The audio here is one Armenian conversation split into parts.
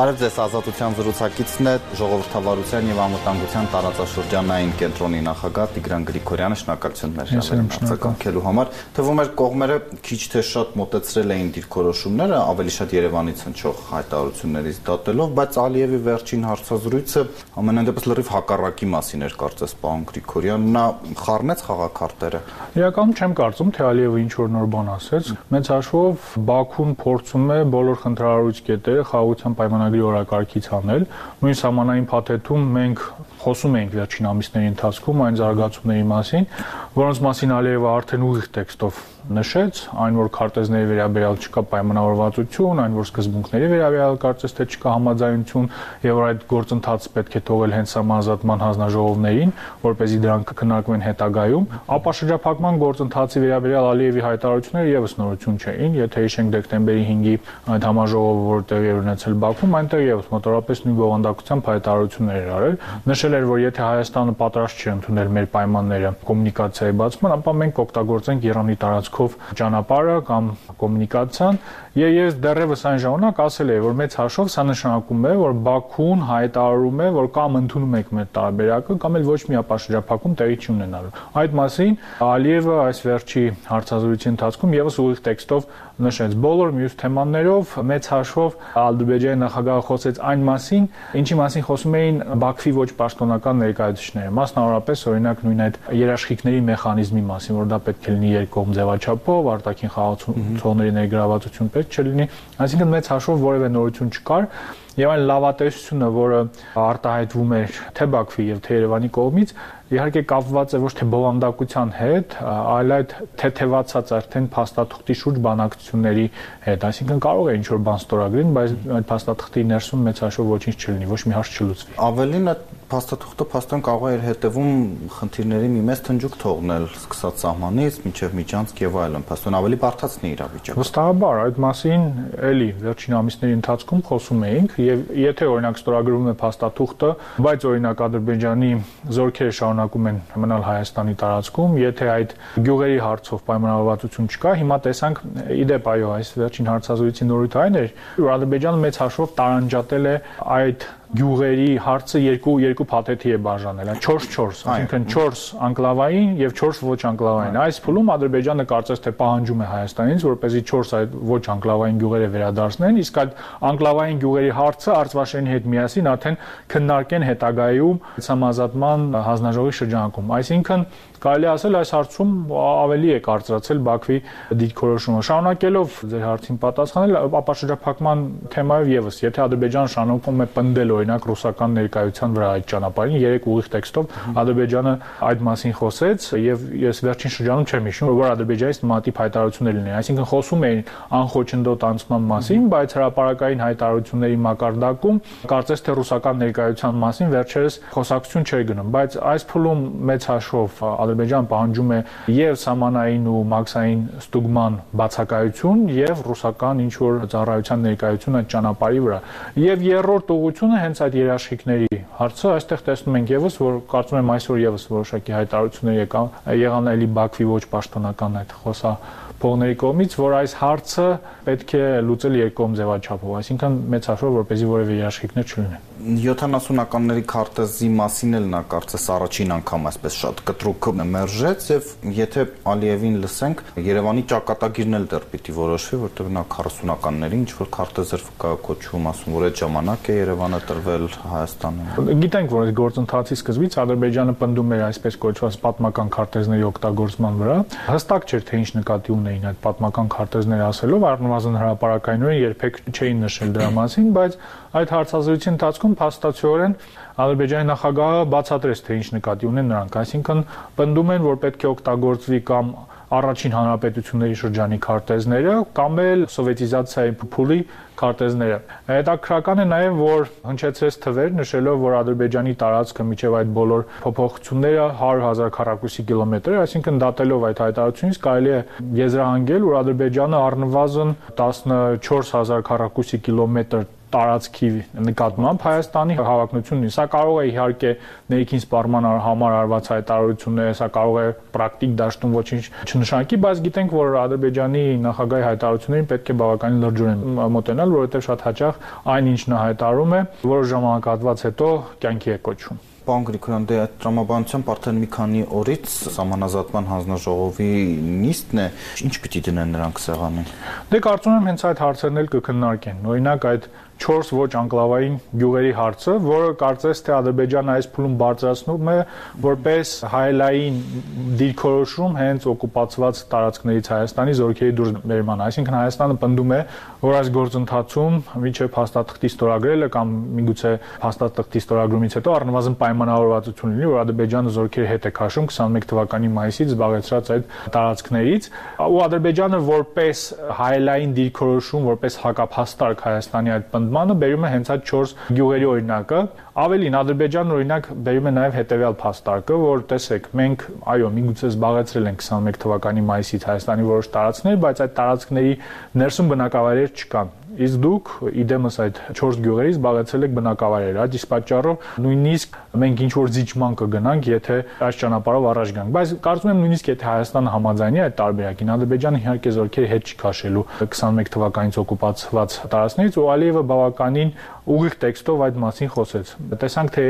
Բարև ձեզ, Ազատության զրուցակիցն է ժողովրդավարության եւ անվտանգության տարածաշրջանային կենտրոնի նախագահ Տիգրան Գրիգորյանը, շնորհակալություններ արձագանքելու համար։ Թվում էր կողմերը քիչ թե շատ մոտեցրել էին դիրքորոշումները, ավելի շատ Երևանից հնչող հայտարարություններից դատելով, բայց Ալիևի վերջին հարցազրույցը ամենայն դեպս լրիվ հակառակի մասին էր կարծես պարոն Գրիգորյան, նա խառնեց խաղակարտերը։ Իրականում չեմ կարծում, թե Ալիևը ինչ որ նոր բան ասեց։ Մեծ հաշվով Բաքուն փորձում է բոլոր խնդրահարույց կետերը խաղաղության պայմանագրի ծրագրի օրակարգից հանել։ Նույն սահմանային փաթեթում մենք խոսում էինք վերջին ամիսների ընթացքում այն զարգացումների մասին, որոնց մասին Ալիևը արդեն ուղիղ տեքստով նշեց, այն որ քարտեզների վերաբերյալ չկա պայմանավորվածություն, այն որ սկզբունքների վերաբերյալ կարծես թե չկա համաձայնություն եւ որ այդ գործընթացը պետք է թողել հենց համազատման հանձնաժողովներին, որ เป զի դրանք քննարկվեն հետագայում, ապա շրջափակման գործընթացի վերաբերյալ Ալիևի հայտարարությունները եւս նորություն չէին, եթե հիշենք դեկտեմբերի 5-ի այդ համաժողովը, որ տեղի էր ունեցել Բաքվում, այնտեղ եւս մոտորապես նույն բովանդակությամբ հայտարարություններ էր արել, նշել էր, որ եթե Հայաստանը պատրաստ չի ընդունել մեր պայմանները կոմունիկացիայի բացման, ապա մենք կօգտագործենք Իրանի տարածքով կողքով ճանապարհը կամ կոմունիկացիան եւ ես դեռևս այն ժամանակ ասել եի որ մեծ հաշվով սա նշանակում է որ Բաքուն հայտարարում է որ կամ ընդունում եք մեր տարբերակը կամ էլ ոչ մի ապաշրջափակում տեղի չի ունենալու այդ մասին Ալիևը այս վերջի հարցազրույցի ընթացքում եւս ուղիղ տեքստով նշեց. Բոլոր մյուս թեմաներով մեծ հաշվով Ալդուբեջանի նախագահը խոսեց այն մասին, ինչի մասին խոսում էին Բաքվի ոչ պաշտոնական ներկայացուցիչները, մասնավորապես օրինակ նույն այդ երաշխիքների մեխանիզմի մասին, որ դա պետք է լինի երկկողմ ձևաչափով, արտաքին խաղացողների ներգրավվածություն պետք չլինի, այսինքն մեծ հաշվով որևէ նորություն չկար եւ այն լավատեսությունը, որը արտահայտվում էր թե Բաքվի եւ թե Երևանի կողմից, իհարկե կապված է ոչ թե բովանդակության հետ, այլ այդ թեթևացած արդեն փաստաթղթի շուրջ բանակցությունների հետ, այսինքն կարող է ինչ որ բան ստորագրեն, բայց այդ փաստաթղթի ներսում մեծ հաշվով ոչինչ չլինի, ոչ մի հարց չլուծվի։ Ավելին այդ փաստաթղթը փաստորեն կարող է իր հետևում խնդիրների մի մեծ թնջուկ թողնել, սկսած սահմանից մինչև Միջանցք եւ այլն, փաստորեն ավելի բարդացնի իրավիճակը։ Վստահաբար այդ մասին էլի վերջին ամիսների ընթացքում խոսում էինք եւ եթե օրինակ ստորագրվում է փաստաթուղթը, բայց օրինակ Ադրբեջանի զորքերը շարունակ շարունակում են մնալ Հայաստանի տարածքում, եթե այդ գյուղերի հարցով պայմանավորվածություն չկա, հիմա տեսանք իդեպ այո, այս վերջին հարցազրույցի նորույթը այն էր, որ Ադրբեջանը մեծ հաշվով տարանջատել է այդ գյուղերի հարցը երկու երկու փաթեթի է բաժանել, 4-4, այսինքն 4 անկլավային եւ 4 ոչ անկլավային։ Այս փուլում Ադրբեջանը կարծես թե պահանջում է Հայաստանից, որպեսզի 4 այդ ոչ անկլավային գյուղերը վերադարձնեն, իսկ այդ անկլավային գյուղերի հարցը Արցվաշենի հետ միասին արդեն քննարկեն հետագայում համազատման հանձնաժողովի շրջանակում։ Այսինքն կարելի ասել այս հարցում ավելի է կարծրացել Բաքվի դիրքորոշումը։ Շարունակելով ձեր հարցին պատասխանել, ապա շրջափակման թեմայով եւս, եթե Ադրբեջանը շարունակում է պնդել օրինակ ռուսական ներկայության վրա այդ ճանապարհին, երեք ուղիղ տեքստով Ադրբեջանը այդ մասին խոսեց եւ ես վերջին շրջանում չեմ հիշում, որ Ադրբեջանից նմանատիպ հայտարարություններ լինեն, այսինքն խոսում էին անխոչնդոտ անցման մասին, բայց հրաապարական հայտարարությունների մակարդակում կարծես թե ռուսական ներկայության մասին վերջերս խոսակցություն չէր գնում, բայց այս փուլում մեծ հաշվով Ադրբեջան պահանջում է եւ սամանային ու մաքսային ստուգման բացակայություն եւ ռուսական ինչ որ ծառայության ներկայություն այդ ճանապարհի վրա։ Եվ երրորդ ուղությունը հենց այդ երաշխիքների հարցը, այստեղ տեսնում ենք եւս, որ կարծում եմ այսօր եւս որոշակի հայտարարություններ եկան եղան էլի Բաքվի ոչ պաշտոնական այդ խոսա փողների կողմից, որ այս հարցը պետք է լուծել երկկողմ ձևաչափով, այսինքն մեծ հաշվով, որպեսզի որևէ երաշխիքներ չլինեն։ 70-ականների քարտեզի մասին էլ նա կարծես առաջին անգամ այսպես շատ կտրուկ մերժեց եւ եթե Ալիևին լսենք, Երևանի ճակատագիրն էլ դեռ պիտի որոշվի, որտեղ նա 40-ականների ինչ որ քարտեզեր կոչվում, ասում որ այդ ժամանակ է Երևանը տրվել Հայաստանին։ Գիտենք, որ այդ գործընթացի սկզբից Ադրբեջանը պնդում էր այսպես կոչված պատմական քարտեզների օգտագործման վրա։ Հստակ չէր թե ինչ նկատի ունեին այդ պատմական քարտեզները ասելով, առնվազն հրաապարակայինորեն երբեք չէին նշել դրա մասին, բայց այդ հարցազրույցի ընթացքում փաստացիորեն Ադրբեջանի նախագահը բացատրեց թե ինչ նկատի ունեն նրանք, այսինքն պնդում են, որ պետք է օգտագործվի կամ առաջին հանրապետությունների շրջանի քարտեզները կամ էլ սովետիզացիայի փուլի քարտեզները։ Հետաքրական է նաև, որ հնչեցրեց թվեր նշելով, որ Ադրբեջանի տարածքը միջև այդ բոլոր փոփոխությունները 100.000 քառակուսի կիլոմետր է, այսինքն դատելով այդ հայտարարությունից կարելի է եզրահանգել, որ Ադրբեջանը առնվազն 14000 քառակուսի կիլոմետր տարածքի նկատմամբ Հայաստանի հավակնությունն է։ Սա կարող է իհարկե ներքին սպառման համար արված հայտարարություններ, սա կարող է պրակտիկ դաշտում ոչինչ չնշանակի, բայց գիտենք, որ Ադրբեջանի նախագահի հայտարարություններին պետք է բավականին լրջորեն մոտենալ, որովհետև շատ հաճախ այն ինչ նա հայտարարում է, որոշ ժամանակահատված հետո կյանքի է կոչվում։ Պարոն Գրիգորյան, դե այդ տրամաբանությամբ արդեն մի քանի օրից համանազատման հանձնաժողովի նիստն է, ինչ պիտի դնեն նրանք սեղանին։ Դե կարծում եմ հենց այդ հարցերն էլ կքննարկեն։ Օրինակ այդ 4 ոչ անկլավային գյուղերի հարցը, որը կարծես թե Ադրբեջանը այս փուլում բարձրացնում է որպես հայելային դիրքորոշում հենց օկուպացված տարածքներից Հայաստանի զորքերի դուրս բերման։ Այսինքն Հայաստանը պնդում է, որ այս գործընթացում միջև հաստատախտի ստորագրելը կամ միգուցե հաստատախտի ստորագրումից հետո առնվազն պայմանավորվածություն լինի, որ Ադրբեջանը զորքերի հետ է քաշում 21 թվականի մայիսից զբաղեցրած այդ տարածքներից, ու Ադրբեջանը որպես հայելային դիրքորոշում, որպես հակափաստարկ Հայաստանի այդ պնդմանը բերում է հենց այդ 4 գյուղերի օրինակը, Ավելին Ադրբեջանն օրինակ բերում է նաև հետևյալ փաստարկը, որ տեսեք, մենք այո, միգուցե զբաղեցրել ենք 21 թվականի մայիսից Հայաստանի որոշ տարածքներ, բայց այդ տարածքների ներսում բնակավայրեր չկան իսկ դուք իդեմս այդ 4 գյուղերից զբաղեցել եք բնակավայրեր, այդ իսկ պատճառով նույնիսկ մենք ինչ որ զիջման կգնանք, եթե այս ճանապարհով առաջ գանք։ Բայց կարծում եմ նույնիսկ եթե Հայաստանը համաձայնի այդ տարբերակին, Ադրբեջանը իհարկե զորքերի հետ չի քաշելու 21 թվականից օկուպացված տարածքներից ու Ալիևը բավականին ուղիղ տեքստով այդ մասին խոսեց։ Տեսանք թե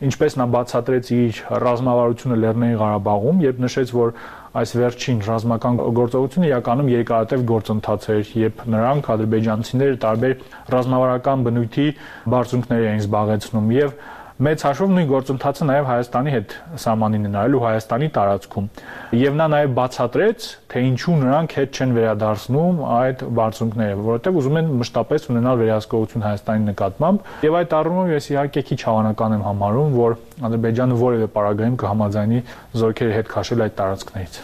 ինչպես նա բացատրեց իր ռազմավարությունը Լեռնային Ղարաբաղում, երբ նշեց, որ այս վերջին ռազմական գործողությունը իրականում երկարատև գործընթաց էր, երբ նրանք ադրբեջանցիները տարբեր ռազմավարական բնույթի բարձունքներ էին զբաղեցնում եւ մեծ հաշվով նույն գործընթացը նաև Հայաստանի հետ սահմանին է նայելու Հայաստանի տարածքում։ Եվ նա նաև բացատրեց, թե ինչու նրանք հետ չեն վերադարձնում այդ բարձունքները, որովհետև ուզում են մշտապես ունենալ վերահսկողություն Հայաստանի նկատմամբ։ Եւ այդ առումով ես իհարկե քիչ հավանական եմ համարում, որ Ադրբեջանը որևէ պարագայում կհամաձայնի զորքերի հետ քաշել այդ տարածքներից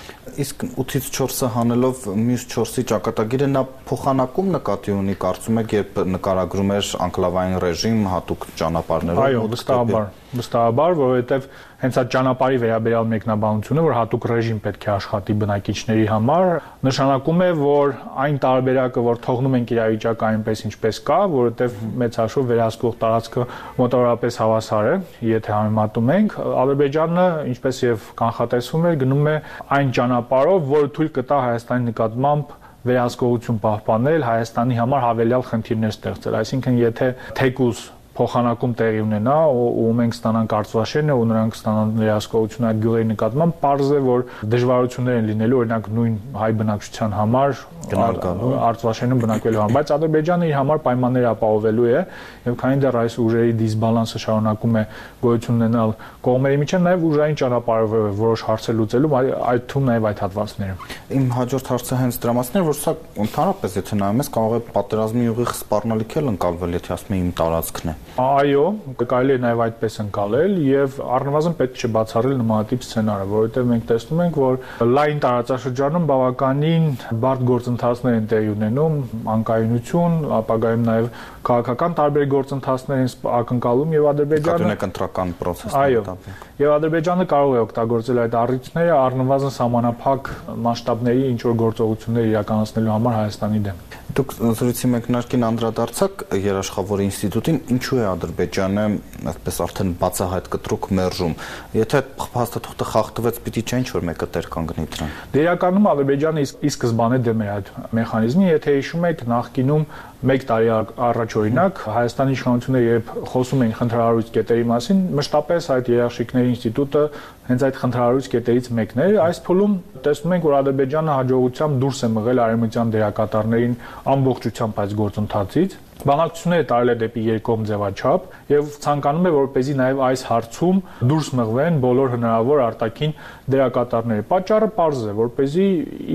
իսկ 8-ից 4-ը հանելով մյուս 4-ի ճակատագիրը նա փոխանակում նկատի ունի կարծում եք երբ նկարագրում էր անկլավային ռեժիմ հատուկ ճանապարհներով այո վստահաբար վստահաբար, որովհետև հենց այդ ճանապարհի վերաբերյալ մեկնաբանությունը, որ հատուկ ռեժիմ պետք է աշխատի բնակիչների համար, նշանակում է, որ այն տարբերակը, որ թողնում ենք իրավիճակը այնպես ինչպես կա, որովհետև մեծ հաշվով վերահսկող տարածքը մոտավորապես հավասար է, եթե համեմատում ենք, Ադրբեջանը, ինչպես եւ կանխատեսվում էր, գնում է այն ճանապարհով, որը թույլ կտա Հայաստանի նկատմամբ վերահսկողություն պահպանել, Հայաստանի համար հավելյալ խնդիրներ ստեղծել։ Այսինքն, եթե թեկուզ փոխանակում տեղի ունենա ու մենք ստանանք արծվաշենը ու նրանք ստանան ներասկողություն այդ գյուղերի նկատմամբ, parz է որ դժվարություններ են լինելու օրինակ նույն հայ բնակչության համար արծվաշենում բնակվելու համար, բայց Ադրբեջանը իր համար պայմաններ ապահովելու է եւ քանի դեռ այս ուժերի դիսբալանսը շարունակում է գոյություն ունենալ կողմերի միջև, նաեւ ուժային ճանապարհով որոշ հարցեր լուծելու, այդ թվում նաեւ այդ հատվածները։ Իմ հաջորդ հարցը հենց դրամասն էր, որ սա ընդհանրապես եթե նայում ես, կարող է պատերազմի ուղիղ սպառնալիք էլ ընկալվել, եթե ասում եմ իմ տարածքն է։ Այո, կարելի է նաև այդպես ընկալել եւ առնվազն պետք չէ բացառել նմանատիպ սցենարը, որովհետեւ մենք տեսնում ենք, որ լայն տարածաշրջանում բավականին բարդ գործընթացներ են տեղի ունենում, անկայունություն, ապագայում նաև քաղաքական տարբեր գործընթացներ են ակնկալում եւ Ադրբեջանը Կատունեք ընտրական process-ներ տապ։ Եվ Ադրբեջանը կարող է օգտագործել այդ առիթները առնվազն սահմանափակ մասշտաբների ինչ որ գործողություններ իրականացնելու համար Հայաստանի դեմ։ Դուք զրույցի մեկնարկին անդրադարձակ երաշխավոր ինստիտուտին, ինչու է Ադրբեջանը այդպես արդեն բացահայտ կտրուկ մերժում։ Եթե հաստատողը խախտվեց, պիտի չէ ինչ որ մեկը տեր կանգնի դրան։ Դերականում Ադրբեջանը ի սկզբանե դեմ է այդ մեխանիզմին, եթե հիշում եք, նախկինում 1 տարի առաջ օրինակ Հայաստանի իշխանությունները երբ խոսում էին խնդրահարույց կետերի մասին, մշտապես այդ երաշխիքների ինստիտուտը հենց այդ խնդրահարույց կետերից մեկն էր։ Այս փուլում տեսնում ենք, որ Ադրբեջանը հաջողությամբ դուրս է մղել արևմտյան դերակատարներին ամբողջությամբ այս գործընթացից բանակցությունները տարել է դեպի երկկողմ ձևաչափ եւ ցանկանում է որպեսզի նաեւ այս հարցում դուրս մղվեն բոլոր հնարավոր արտաքին դերակատարները։ Պատճառը པարզ է, որպեսզի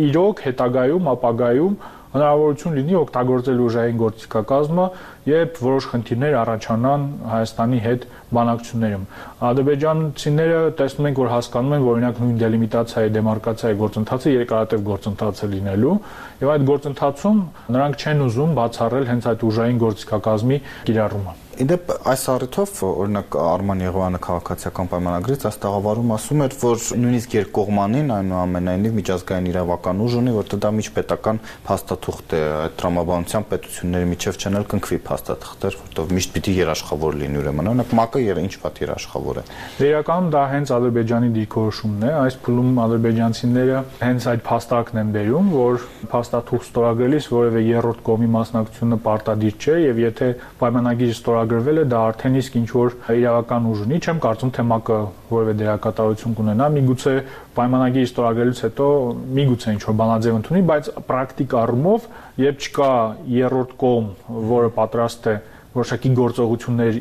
իրոք հետագայում, ապագայում հնարավորություն լինի օգտագործել ուժային գործիքակազմը եւ որոշ խնդիրներ առաջանան Հայաստանի հետ բանակցություններում։ Ադրբեջանցիները տեսնում են, որ հասկանում են, որ օրինակ նույն դելիմիտացիայի, դեմարկացիայի գործընթացը երկարատև գործընթաց է լինելու եւ այդ գործընթացում նրանք չեն ուզում բացառել հենց այդ ուժային գործիքակազմի կիրառումը։ Իդեպ այս առիթով օրինակ Արման Եղվանը քաղաքացիական պայմանագրից այս տաղավարում ասում էր, որ նույնիսկ երկկողմանին այնուամենայնիվ միջազգային իրավական ուժ ունի, որտեղ դա միջպետական փաստաթուղթ է, այդ տրամաբանության պետությունների միջև չնել կնքվի փաստաթղթեր, որտեղ միշտ պիտի երաշխավոր լինի ուրեմն։ Օրինակ ՄԱԿ-ը եր ինչ պատ երաշխավոր է։ Իրականում դա հենց Ադրբեջանի դիրքորոշումն է, այս փուլում ադրբեջանցիները հենց այդ փաստարկն են բերում, որ փաստաթուղթ ստորագրելիս որևէ երրորդ կողմի մասնակցությունը պարտադիր չէ եւ եթե պայմանագիրը ստորագրվել է, դա արդեն իսկ ինչ որ իրավական ուժ ունի, չեմ կարծում թե ՄԱԿ-ը որևէ դերակատարություն կունենա, միգուցե պայմանագիրը ստորագրելուց հետո միգուցե ինչ որ բանաձև ընդունի, բայց պրակտիկ առումով, երբ չկա երրորդ կողմ, որը պատրաստ է որոշակի գործողություններ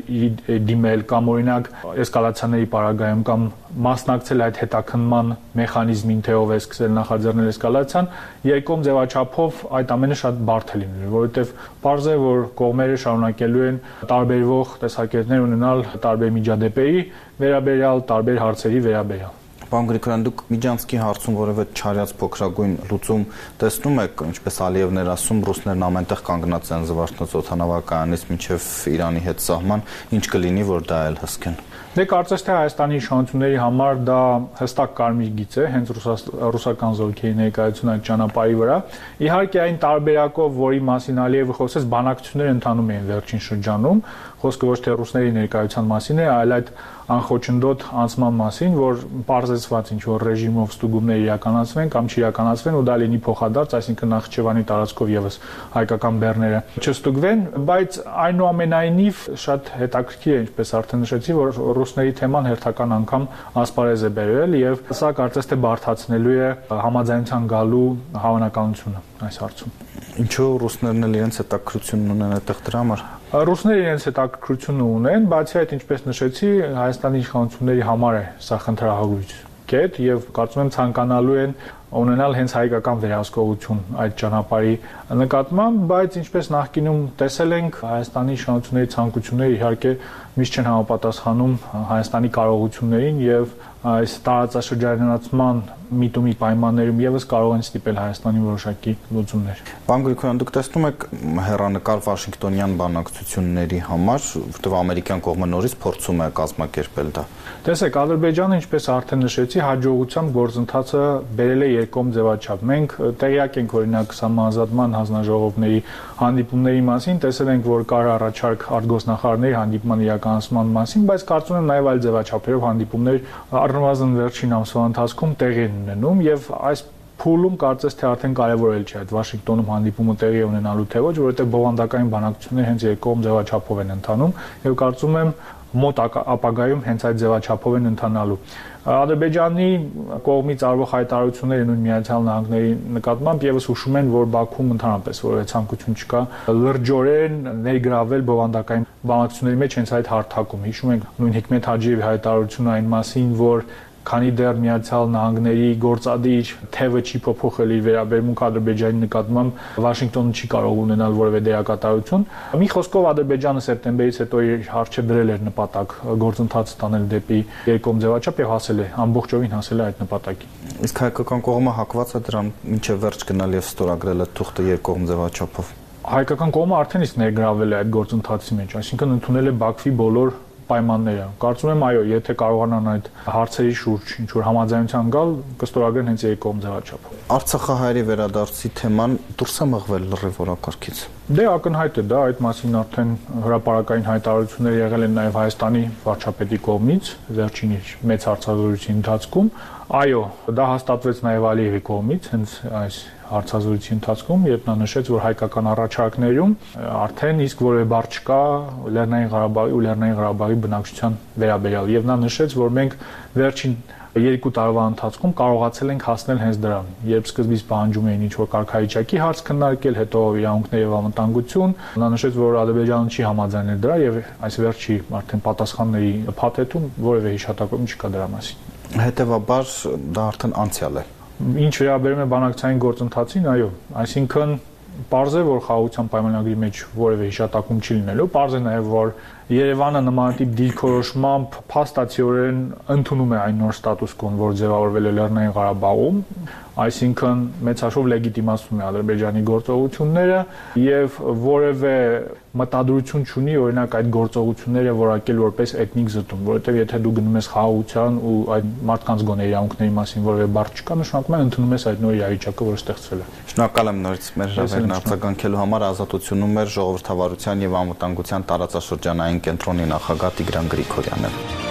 դիմել կամ օրինակ էսկալացիաների պարագայում կամ մասնակցել այդ հետաքննման մեխանիզմին, թե ով է սկսել նախաձեռնել էսկալացիան, երկկողմ ձևաչափով այդ ամենը շատ բարդ է լինելու, որովհետև པարզ է, որ կողմերը շարունակելու են տարբերվող տեսակետներ ունենալ տարբեր միջադեպերի վերաբերյալ, տարբեր հարցերի վերաբերյալ Պարոն Գրիգորյան, դուք Միջանցկի հարցում որևէ չարյաց փոքրագույն լուծում տեսնում եք, ինչպես Ալիևն էր ասում, ռուսներն ամենտեղ կանգնած են Զվարթնոց օթանավակայանից մինչև Իրանի հետ սահման, ինչ կլինի, որ դա էլ հսկեն։ Դե կարծես թե Հայաստանի իշխանությունների համար դա հստակ կարմիր գիծ է, հենց ռուսական զորքերի ներկայությունը այդ ճանապարհի վրա։ Իհարկե այն տարբերակով, որի մասին Ալիևը խոսեց, բանակցություններ ընթանում էին վերջին շրջանում, խոսքը ոչ թե ռուսների ներկայության մասին է, այլ այդ անխոչնդոտ անցման մասին, որ parzեցված ինչ որ ռեժիմով ստուգումներ իրականացվեն կամ չիրականացվեն ու դա լինի փոխադարձ, այսինքն Նախճեվանի տարածքով եւս հայկական բեռները չստուգվեն, բայց այնուամենայնիվ շատ հետաքրքիր է, ինչպես արդեն նշեցի, որ ռուսների թեման հերթական անգամ ասպարեզ է բերել եւ սա կարծես թե բարթացնելու է համաձայնության գալու հավանականությունը այս հարցում։ Ինչու ռուսներն էլ իրենց հետաքրությունն ունեն այդտեղ դրա համար։ Ռուսները իրենց հետաքրությունը ունեն, բացի այդ, ինչպես նշեցի, Հայաստանի իշխանությունների համար է սա խնդրահարույց կետ եւ կարծում եմ ցանկանալու են ունենալ հենց հայկական վերահսկողություն այդ ճանապարհի նկատմամբ, բայց ինչպես նախկինում տեսել ենք Հայաստանի իշխանությունների ցանկությունները իհարկե միշտ չեն համապատասխանում Հայաստանի կարողություններին եւ այս տարածաշրջանացման միտումի պայմաններում եւս կարող են ստիպել Հայաստանի որոշակի լուծումներ։ Պարոն Գրիգորյան, դուք տեսնում եք հերանեկար Վաշինգտոնյան բանակցությունների համար, որտեղ ամերիկյան կողմը նորից փորձում է կազմակերպել դա։ Տեսեք, Ադրբեջանը, ինչպես արդեն նշեցի, հաջողությամբ գործընթացը բերել է երկկողմ ձևաչափ։ Մենք տեղյակ ենք օրինակ համազատման հանձնաժողովների հանդիպումների մասին, տեսել ենք, որ կար առաջարկ արտգոսնախարարների հանդիպման իրականացման մասին, բայց կարծում եմ նաև այլ ձևաչափերով հանդիպումներ առնվազն վերջին ամսվա ընթացքում տեղի են ունենում եւ այս փուլում կարծես թե արդեն կարևորել չէ այդ Վաշինգտոնում հանդիպումը տեղի ունենալու թե ոչ, որովհետեւ բովանդակային բանակցությունները հենց երկկողմ ձևաչափով են ընթանում եւ կարծում եմ մոտ ապագայում հենց այդ ձևաչափով են ընթանալու։ Ադրբեջանի կողմից արվող հայտարարությունները նույն Միացյալ Նահանգների նկատմամբ եւս հուշում են, որ Բաքվում ընդհանրապես որևէ ցանկություն չկա լրջորեն ներգրավել բովանդակային բանակցությունների մեջ հենց այդ հարթակում։ Հիշում ենք նույն Հիկմետ Հաջիևի հայտարարությունը այն մասին, որ քանի դեռ Միացյալ Նահանգների գործադիր թևը չի փոփոխել իր վերաբերմունք Ադրբեջանի նկատմամբ, Վաշինգտոնը չի կարող ունենալ որևէ դերակատարություն։ Մի խոսքով Ադրբեջանը սեպտեմբերից հետո իր հարցը դրել էր նպատակ գործընթաց տանել դեպի երկկողմ ձևաչափ եւ հասել է ամբողջովին հասել է այդ նպատակին։ Իսկ հայկական կողմը հակված է դրան մինչև վերջ գնալ եւ ստորագրել այդ թուղթը երկկողմ ձևաչափով հայկական կողմը արդեն իսկ ներգրավել է այդ գործընթացի մեջ, այսինքն ընդունել է Բաքվի բոլոր պայմանները։ Կարծում եմ, այո, եթե կարողանան այդ հարցերի շուրջ ինչ որ համաձայնության գալ, կստորագրեն հենց երկկողմ ձևաչափ։ Արցախահայերի վերադարձի թեման դուրս է մղվել լրիվ որակարգից։ Դե ակնհայտ է դա, այդ մասին արդեն հրաապարական հայտարարություններ եղել են նաև Հայաստանի վարչապետի կողմից վերջին իր մեծ հարցազրույցի ընթացքում։ Այո, դա հաստատվեց նաև Ալիևի կողմից, հենց այս հարցազրույցի ընթացքում, երբ նա նշեց, որ հայկական առաջարկներում արդեն իսկ որևէ բառ չկա Լեռնային Ղարաբաղի ու Լեռնային Ղարաբաղի բնակչության վերաբերյալ, եւ նա նշեց, որ մենք վերջին երկու տարվա ընթացքում կարողացել ենք հասնել հենց դրան։ Երբ սկզբից պահանջում էին ինչ-որ կարգավիճակի հարց քննարկել, հետո իրավունքներ եւ անվտանգություն, նա նշեց, որ Ադրբեջանը չի համաձայնել դրա եւ այս վերջի արդեն պատասխանների փաթեթում որևէ հիշատակում չկա դրա մասին։ Հետևաբար դա արդեն անցյալ է։ Ինչ վերաբերում է բանակցային գործընթացին, այո, այսինքն Պարզ է, որ խաղաղության պայմանագրի մեջ որևէ հիշատակում չի լինելու, պարզ է նաև, որ Երևանը նմանատիպ դիրքորոշմամբ փաստացիորեն ընդունում է այն նոր ստատուս կոն, որ ձևավորվել է Լեռնային Ղարաբաղում, այսինքն մեծ հաշվով լեգիտիմացում է Ադրբեջանի գործողությունները եւ որևէ մտադրություն չունի օրինակ այդ գործողությունները որակել որպես էթնիկ զտում, որովհետեւ եթե դու գնում ես խաղաղության ու այդ մարդկանց գոնե իրավունքների մասին որևէ բառ չկա, նշանակում է ընդունում ես այդ նոր իրավիճակը, որը ստեղծվել է։ Շնորհակալ եմ նորից մեր հրավերն արձագանքելու համար ազատությունում մեր ժողովրդավարության եւ անվտանգության տարածաշրջանային կենտրոնի նախագահ Տիգրան Գրիգորյանը։